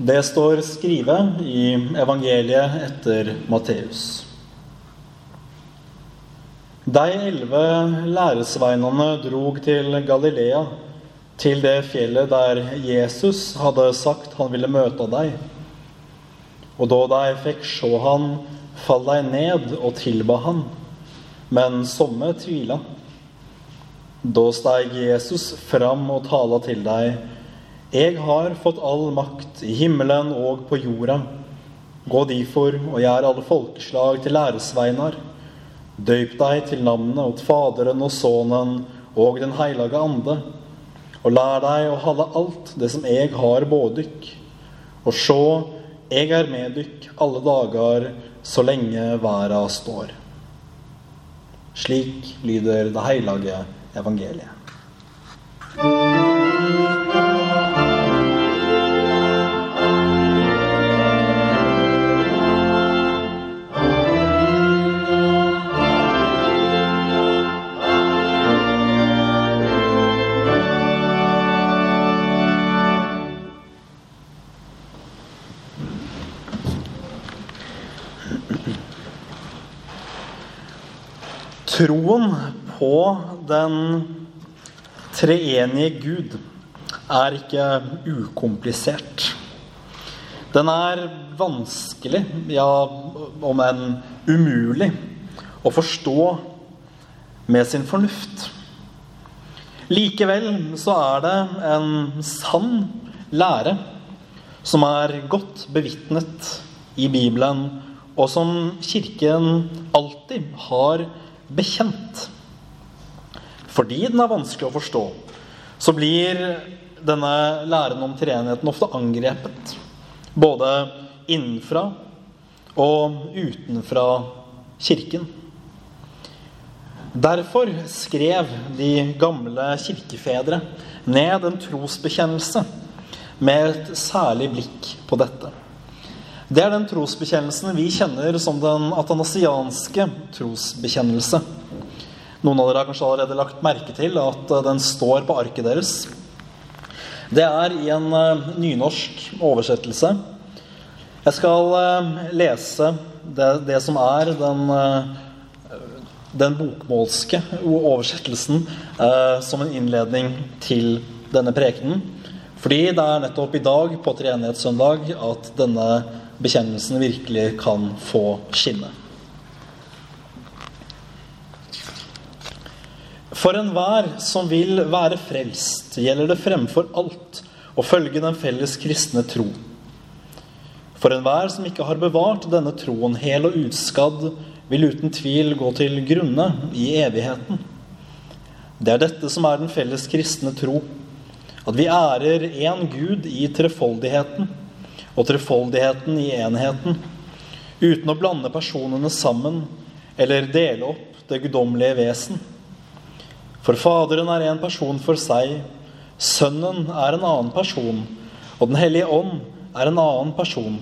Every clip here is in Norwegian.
Det står skrevet i evangeliet etter Matteus. De elleve læresveinene drog til Galilea, til det fjellet der Jesus hadde sagt han ville møte deg. Og da de fikk se han, fall de ned og tilba han, men somme tvila. Da steg Jesus fram og tala til deg. Jeg har fått all makt i himmelen og på jorda. Gå difor og gjør alle folkeslag til læresveinar. Døyp deg til navnet åt Faderen og Sønnen og Den heilage ande. Og lær deg å holde alt det som jeg har bådykk. Og sjå, jeg er med dykk alle dager så lenge verda står. Slik lyder det heilage evangeliet. Troen på den treenige Gud er ikke ukomplisert. Den er vanskelig, ja, om enn umulig, å forstå med sin fornuft. Likevel så er det en sann lære som er godt bevitnet i Bibelen, og som Kirken alltid har bekjent. Fordi den er vanskelig å forstå, så blir denne læren om treenigheten ofte angrepet. Både innenfra og utenfra Kirken. Derfor skrev de gamle kirkefedre ned en trosbekjennelse med et særlig blikk på dette. Det er den trosbekjennelsen vi kjenner som den atanasianske trosbekjennelse. Noen av dere har kanskje allerede lagt merke til at den står på arket deres. Det er i en eh, nynorsk oversettelse. Jeg skal eh, lese det, det som er den, eh, den bokmålske oversettelsen som en innledning til denne prekenen. Fordi det er nettopp i dag, på treenighetssøndag, at denne bekjennelsen virkelig kan få skinne. For enhver som vil være frelst, gjelder det fremfor alt å følge den felles kristne tro. For enhver som ikke har bevart denne troen hel og utskadd, vil uten tvil gå til grunne i evigheten. Det er dette som er den felles kristne tro, at vi ærer én Gud i trefoldigheten, og trefoldigheten i enheten, uten å blande personene sammen eller dele opp det guddommelige vesen. For Faderen er en person for seg, Sønnen er en annen person, og Den hellige ånd er en annen person.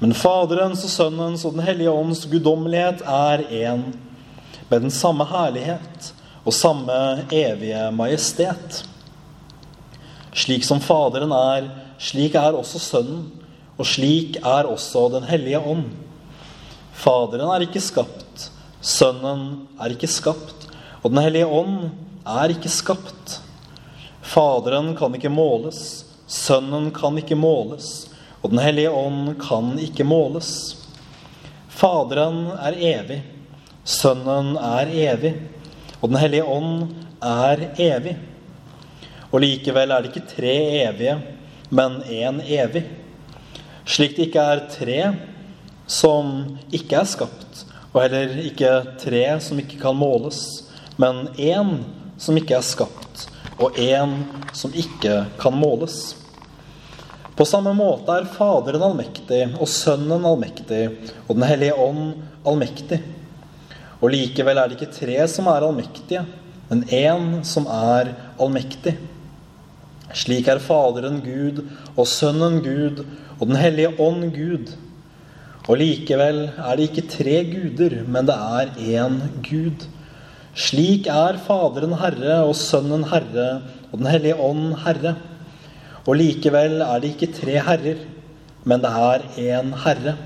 Men Faderens og Sønnens og Den hellige ånds guddommelighet er én, med den samme herlighet og samme evige majestet. Slik som Faderen er, slik er også Sønnen, og slik er også Den hellige ånd. Faderen er ikke skapt, Sønnen er ikke skapt, og Den hellige ånd er ikke skapt. Faderen kan ikke måles, Sønnen kan ikke måles, og Den hellige ånd kan ikke måles. Faderen er evig, Sønnen er evig, og Den hellige ånd er evig. Og likevel er det ikke tre evige, men én evig. Slik det ikke er tre som ikke er skapt, og heller ikke tre som ikke kan måles, men én som ikke er skapt, og én som ikke kan måles. På samme måte er Faderen allmektig og Sønnen allmektig og Den hellige ånd allmektig. Og likevel er det ikke tre som er allmektige, men én som er allmektig. Slik er Faderen Gud og Sønnen Gud og Den hellige ånd Gud. Og likevel er det ikke tre guder, men det er én Gud. Slik er Faderen Herre og Sønnen Herre og Den hellige ånd Herre. Og likevel er det ikke tre herrer, men det er én Herre.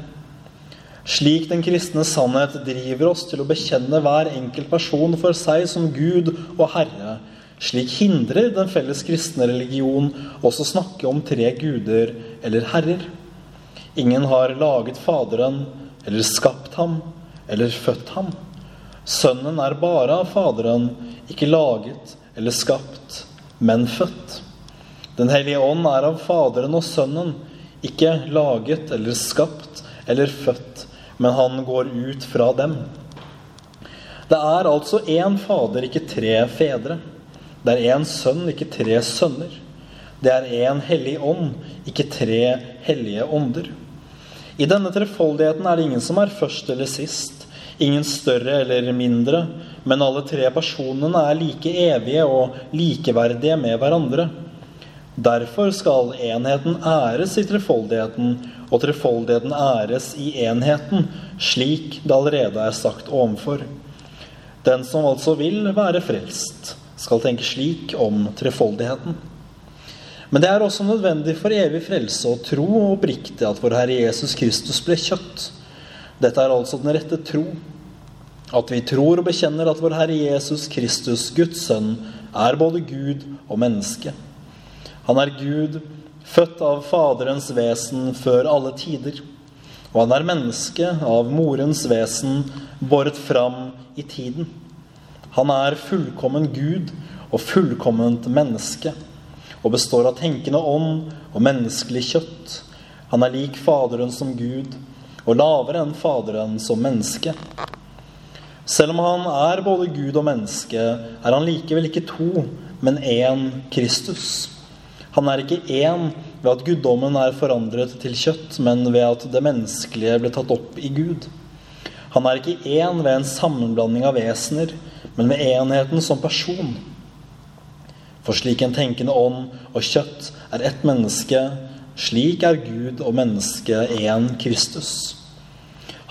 Slik den kristne sannhet driver oss til å bekjenne hver enkelt person for seg som Gud og Herre, slik hindrer den felles kristne religion oss å snakke om tre guder eller herrer. Ingen har laget Faderen eller skapt ham eller født ham. Sønnen er bare av Faderen, ikke laget eller skapt, men født. Den hellige ånd er av Faderen og Sønnen, ikke laget eller skapt eller født, men han går ut fra dem. Det er altså én Fader, ikke tre fedre. Det er én Sønn, ikke tre sønner. Det er én Hellig Ånd, ikke tre hellige ånder. I denne trefoldigheten er det ingen som er først eller sist, ingen større eller mindre, men alle tre personene er like evige og likeverdige med hverandre. Derfor skal enheten æres i trefoldigheten, og trefoldigheten æres i enheten, slik det allerede er sagt ovenfor. Den som altså vil være frelst, skal tenke slik om trefoldigheten. Men det er også nødvendig for evig frelse å tro og oppriktig at vår Herre Jesus Kristus ble kjøtt. Dette er altså den rette tro. At vi tror og bekjenner at vår Herre Jesus Kristus, Guds sønn, er både Gud og menneske. Han er Gud, født av Faderens vesen før alle tider. Og han er menneske av morens vesen, båret fram i tiden. Han er fullkommen Gud og fullkomment menneske, og består av tenkende ånd og menneskelig kjøtt. Han er lik Faderen som Gud, og lavere enn Faderen som menneske. Selv om han er både Gud og menneske, er han likevel ikke to, men én Kristus. Han er ikke én ved at guddommen er forandret til kjøtt, men ved at det menneskelige ble tatt opp i Gud. Han er ikke én ved en sammenblanding av vesener, men ved enheten som person. For slik en tenkende ånd og kjøtt er ett menneske, slik er Gud og menneske én Kristus.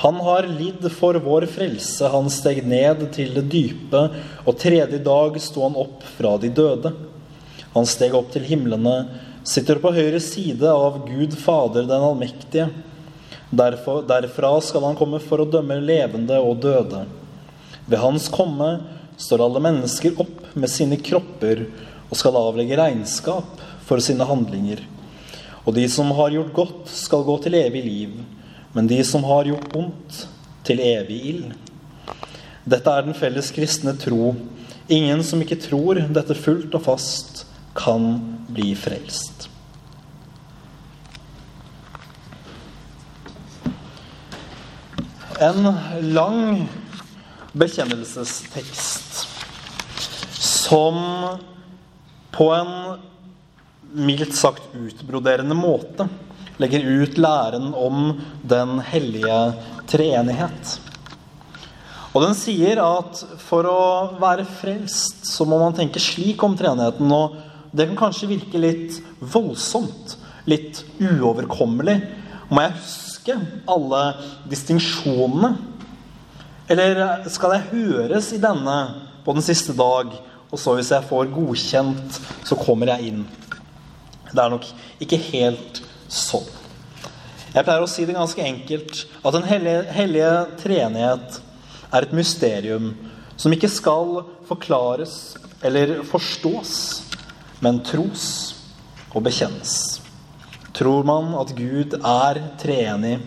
Han har lidd for vår frelse, han steg ned til det dype, og tredje dag sto han opp fra de døde. Han steg opp til himlene, sitter på høyre side av Gud Fader den allmektige. Derfor, derfra skal han komme for å dømme levende og døde. Ved hans komme står alle mennesker opp med sine kropper og skal avlegge regnskap for sine handlinger. Og de som har gjort godt, skal gå til evig liv, men de som har gjort ondt, til evig ild. Dette er den felles kristne tro. Ingen som ikke tror dette fullt og fast, kan bli frelst. En lang bekjennelsestekst som på en mildt sagt utbroderende måte legger ut læren om den hellige treenighet. Og den sier at for å være frelst, så må man tenke slik om treenigheten. Og det kan kanskje virke litt voldsomt, litt uoverkommelig. Må jeg huske alle distinksjonene? Eller skal jeg høres i denne på den siste dag, og så hvis jeg får godkjent, så kommer jeg inn? Det er nok ikke helt sånn. Jeg pleier å si det ganske enkelt at Den hellige, hellige treenighet er et mysterium som ikke skal forklares eller forstås men tros og bekjennes. Tror man at Gud er treenig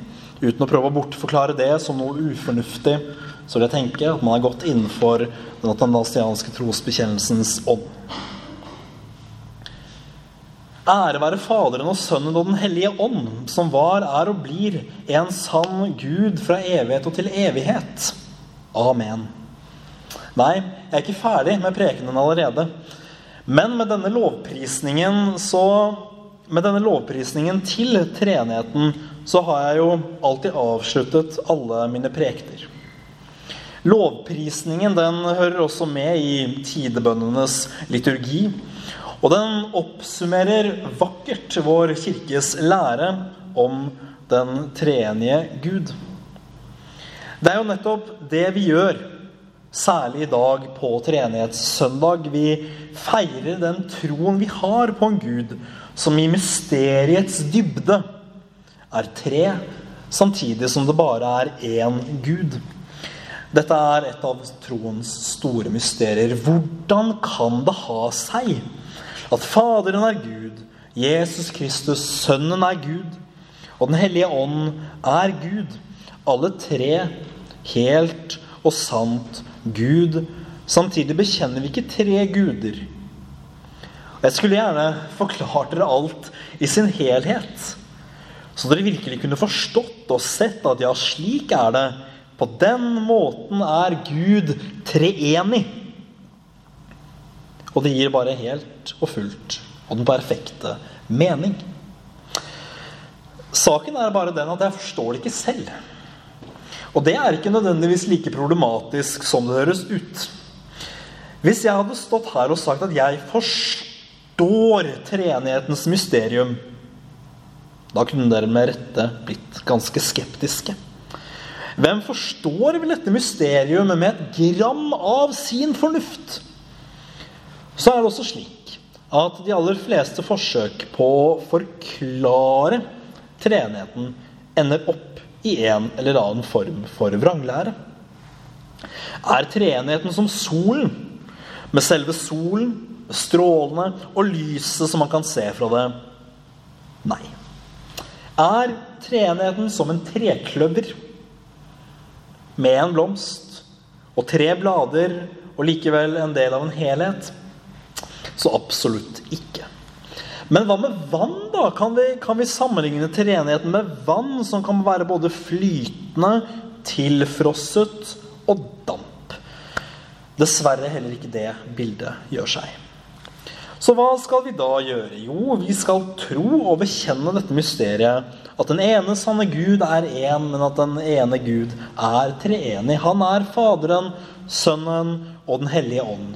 uten å prøve å bortforklare det som noe ufornuftig, så vil jeg tenke at man har gått innenfor den atanasianske trosbekjennelsens ånd. Ære være Faderen og Sønnen og Den hellige ånd, som var, er og blir en sann Gud fra evighet og til evighet. Amen. Nei, jeg er ikke ferdig med prekenen allerede. Men med denne lovprisningen så Med denne lovprisningen til treenigheten så har jeg jo alltid avsluttet alle mine prekter. Lovprisningen den hører også med i tidebønnenes liturgi. Og den oppsummerer vakkert vår kirkes lære om den treenige Gud. Det er jo nettopp det vi gjør Særlig i dag på treenighetssøndag. Vi feirer den troen vi har på en Gud som i mysteriets dybde er tre, samtidig som det bare er én Gud. Dette er et av troens store mysterier. Hvordan kan det ha seg at Faderen er Gud, Jesus Kristus, Sønnen er Gud, og Den hellige ånd er Gud? Alle tre helt og sant Gud. Samtidig bekjenner vi ikke tre guder. Jeg skulle gjerne forklart dere alt i sin helhet. Så dere virkelig kunne forstått og sett at ja, slik er det. På den måten er Gud treenig. Og det gir bare helt og fullt og den perfekte mening. Saken er bare den at jeg forstår det ikke selv. Og det er ikke nødvendigvis like problematisk som det høres ut. Hvis jeg hadde stått her og sagt at jeg forstår treenighetens mysterium, da kunne dere med rette blitt ganske skeptiske. Hvem forstår vel dette mysteriet med et gram av sin fornuft? Så er det også slik at de aller fleste forsøk på å forklare treenigheten ender opp i en eller annen form for vranglære. Er treenigheten som solen, med selve solen, strålene og lyset som man kan se fra det? Nei. Er treenigheten som en trekløver med en blomst og tre blader og likevel en del av en helhet? Så absolutt ikke. Men hva med vann, da? Kan vi, kan vi sammenligne treenigheten med vann, som kan være både flytende, tilfrosset og damp? Dessverre heller ikke det bildet gjør seg. Så hva skal vi da gjøre? Jo, vi skal tro og bekjenne dette mysteriet. At den ene sanne Gud er én, men at den ene Gud er treenig. Han er Faderen, Sønnen og Den hellige ånd.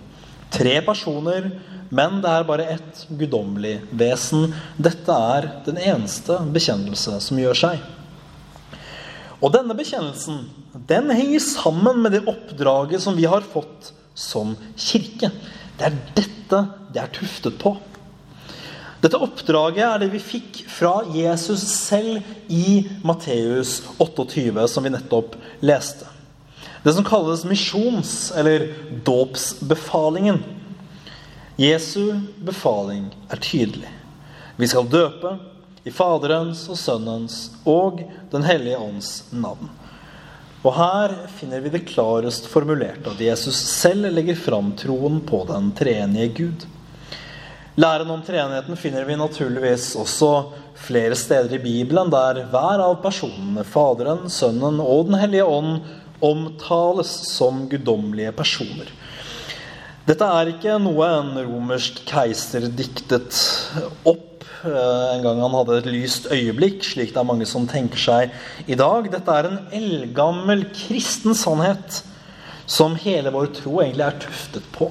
Tre personer, men det er bare ett guddommelig vesen. Dette er den eneste bekjennelse som gjør seg. Og denne bekjennelsen den henger sammen med det oppdraget som vi har fått som kirke. Det er dette det er tuftet på. Dette oppdraget er det vi fikk fra Jesus selv i Matteus 28, som vi nettopp leste. Det som kalles misjons- eller dåpsbefalingen. Jesu befaling er tydelig. Vi skal døpe i Faderens og Sønnens og Den hellige ånds navn. Og her finner vi det klarest formulert at Jesus selv legger fram troen på den treenige Gud. Læren om treenigheten finner vi naturligvis også flere steder i Bibelen, der hver av personene, Faderen, Sønnen og Den hellige ånd, omtales som guddommelige personer. Dette er ikke noe en romersk keiser diktet opp en gang han hadde et lyst øyeblikk, slik det er mange som tenker seg i dag. Dette er en eldgammel kristen sannhet som hele vår tro egentlig er tuftet på.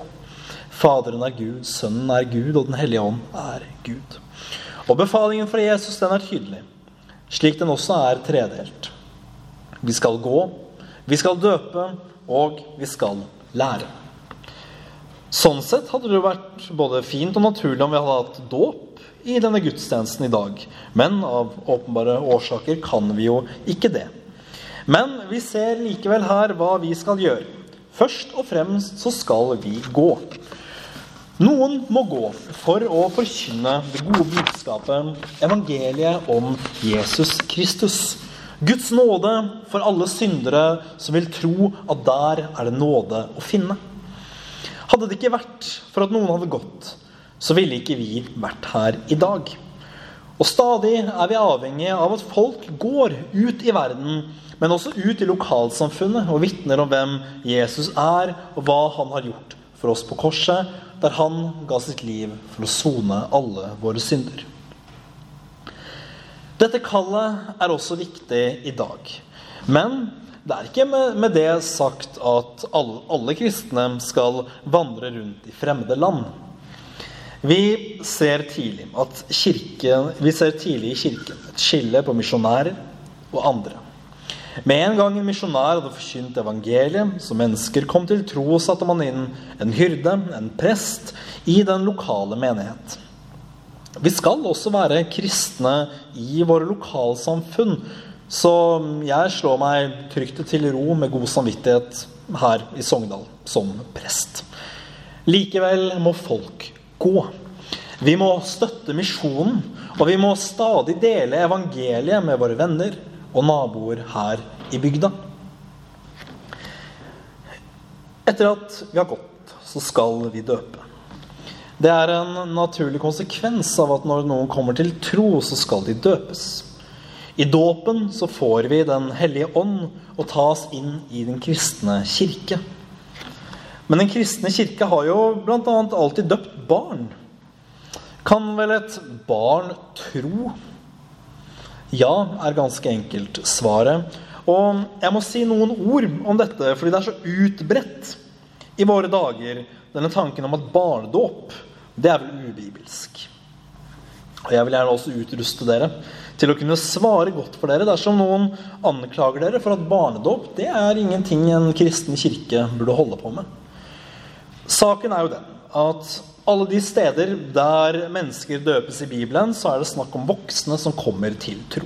Faderen er Gud, Sønnen er Gud, og Den hellige ånd er Gud. Og befalingen fra Jesus den er tydelig, slik den også er tredelt. Vi skal gå, vi skal døpe, og vi skal lære. Sånn sett hadde det vært både fint og naturlig om vi hadde hatt dåp i denne gudstjenesten i dag. Men av åpenbare årsaker kan vi jo ikke det. Men vi ser likevel her hva vi skal gjøre. Først og fremst så skal vi gå. Noen må gå for å forkynne det gode budskapet, evangeliet om Jesus Kristus. Guds nåde for alle syndere som vil tro at der er det nåde å finne. Hadde det ikke vært for at noen hadde gått, så ville ikke vi vært her i dag. Og stadig er vi avhengig av at folk går ut i verden, men også ut i lokalsamfunnet og vitner om hvem Jesus er, og hva han har gjort for oss på korset, der han ga sitt liv for å sone alle våre synder. Dette kallet er også viktig i dag. Men det er ikke med, det sagt at alle, kristne skal vandre rundt i fremmede land. Vi ser tidlig kirken, vi ser tidlig i Kirken et skille på misjonærer og andre. Med en gang en misjonær hadde forkynt evangeliet, så mennesker kom til tro, satte man inn en hyrde, en prest, i den lokale menighet. Vi skal også være kristne i våre lokalsamfunn. Så jeg slår meg trygt til ro med god samvittighet her i Sogndal som prest. Likevel må folk gå. Vi må støtte misjonen, og vi må stadig dele evangeliet med våre venner og naboer her i bygda. Etter at vi har gått, så skal vi døpe. Det er en naturlig konsekvens av at når noen kommer til tro, så skal de døpes. I dåpen så får vi Den hellige ånd og tas inn i den kristne kirke. Men den kristne kirke har jo bl.a. alltid døpt barn. Kan vel et barn tro? Ja, er ganske enkelt svaret. Og jeg må si noen ord om dette, fordi det er så utbredt i våre dager, denne tanken om at barnedåp, det er vel ubibelsk. Og jeg vil gjerne også utruste dere til å kunne svare godt for dere dersom noen anklager dere for at barnedåp det er ingenting en kristen kirke burde holde på med. Saken er jo den at alle de steder der mennesker døpes i Bibelen, så er det snakk om voksne som kommer til tro.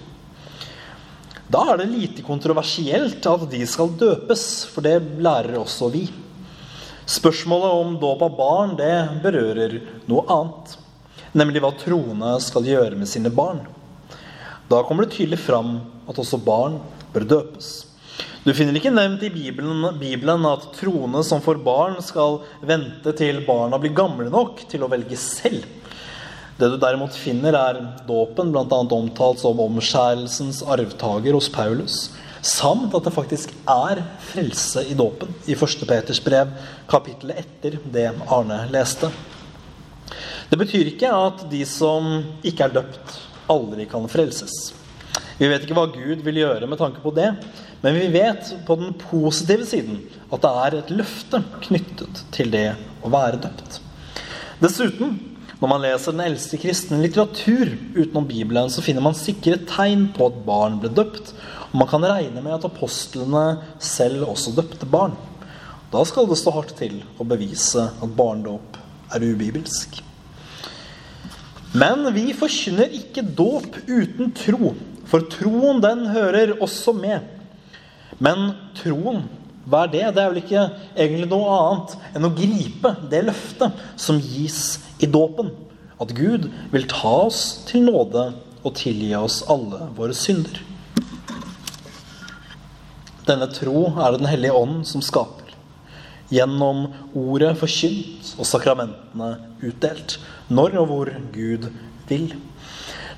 Da er det lite kontroversielt at de skal døpes, for det lærer også vi. Spørsmålet om dåp av barn det berører noe annet, nemlig hva troende skal gjøre med sine barn. Da kommer det tydelig fram at også barn bør døpes. Du finner ikke nevnt i Bibelen, Bibelen, at troende som får barn, skal vente til barna blir gamle nok til å velge selv. Det du derimot finner, er dåpen, bl.a. omtalt som omskjærelsens arvtaker hos Paulus, samt at det faktisk er frelse i dåpen i 1. Peters brev, kapittelet etter det Arne leste. Det betyr ikke at de som ikke er døpt, aldri kan frelses. Vi vet ikke hva Gud vil gjøre med tanke på det, men vi vet på den positive siden at det er et løfte knyttet til det å være døpt. Dessuten, når man leser den eldste kristne litteratur utenom Bibelen, så finner man sikre tegn på at barn ble døpt, og man kan regne med at apostlene selv også døpte barn. Da skal det stå hardt til å bevise at barndåp er ubibelsk. Men vi forkynner ikke dåp uten tro, for troen den hører også med. Men troen, hva er det? Det er vel ikke egentlig noe annet enn å gripe det løftet som gis i dåpen. At Gud vil ta oss til nåde og tilgi oss alle våre synder. Denne tro er det Den hellige ånd som skaper gjennom ordet forkynt og sakramentene utdelt. Når og hvor Gud vil.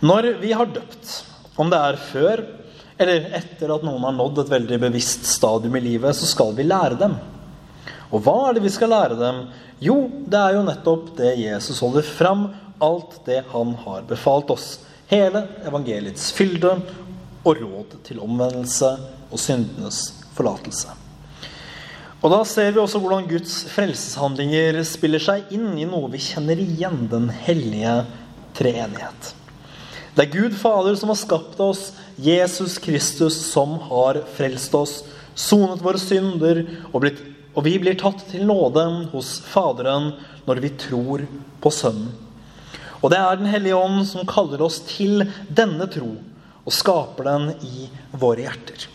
Når vi har døpt, om det er før eller etter at noen har nådd et veldig bevisst stadium i livet, så skal vi lære dem. Og hva er det vi skal lære dem? Jo, det er jo nettopp det Jesus holder fram, alt det han har befalt oss. Hele evangeliets fylde og råd til omvendelse og syndenes forlatelse. Og da ser vi også hvordan Guds frelseshandlinger spiller seg inn i noe vi kjenner igjen, den hellige treenighet. Det er Gud Fader som har skapt oss, Jesus Kristus som har frelst oss, sonet våre synder, og, blitt, og vi blir tatt til nåde hos Faderen når vi tror på Sønnen. Og det er Den hellige ånd som kaller oss til denne tro, og skaper den i våre hjerter.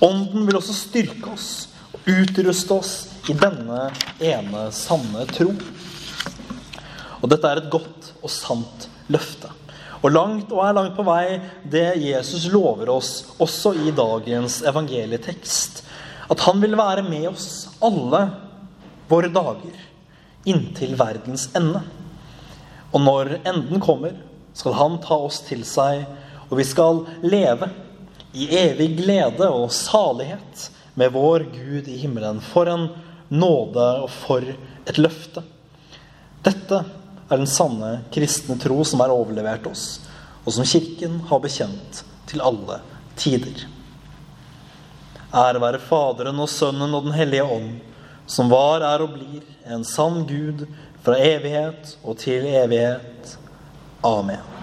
Ånden vil også styrke oss og Utruste oss i denne ene sanne tro. Og dette er et godt og sant løfte. Og langt og er langt på vei det Jesus lover oss også i dagens evangelietekst. At han vil være med oss alle våre dager inntil verdens ende. Og når enden kommer, skal han ta oss til seg, og vi skal leve i evig glede og salighet med vår Gud i himmelen. For en nåde og for et løfte. Dette er den sanne kristne tro som er overlevert oss, og som Kirken har bekjent til alle tider. Ære være Faderen og Sønnen og Den hellige ånd, som var, er og blir en sann Gud fra evighet og til evighet. Amen.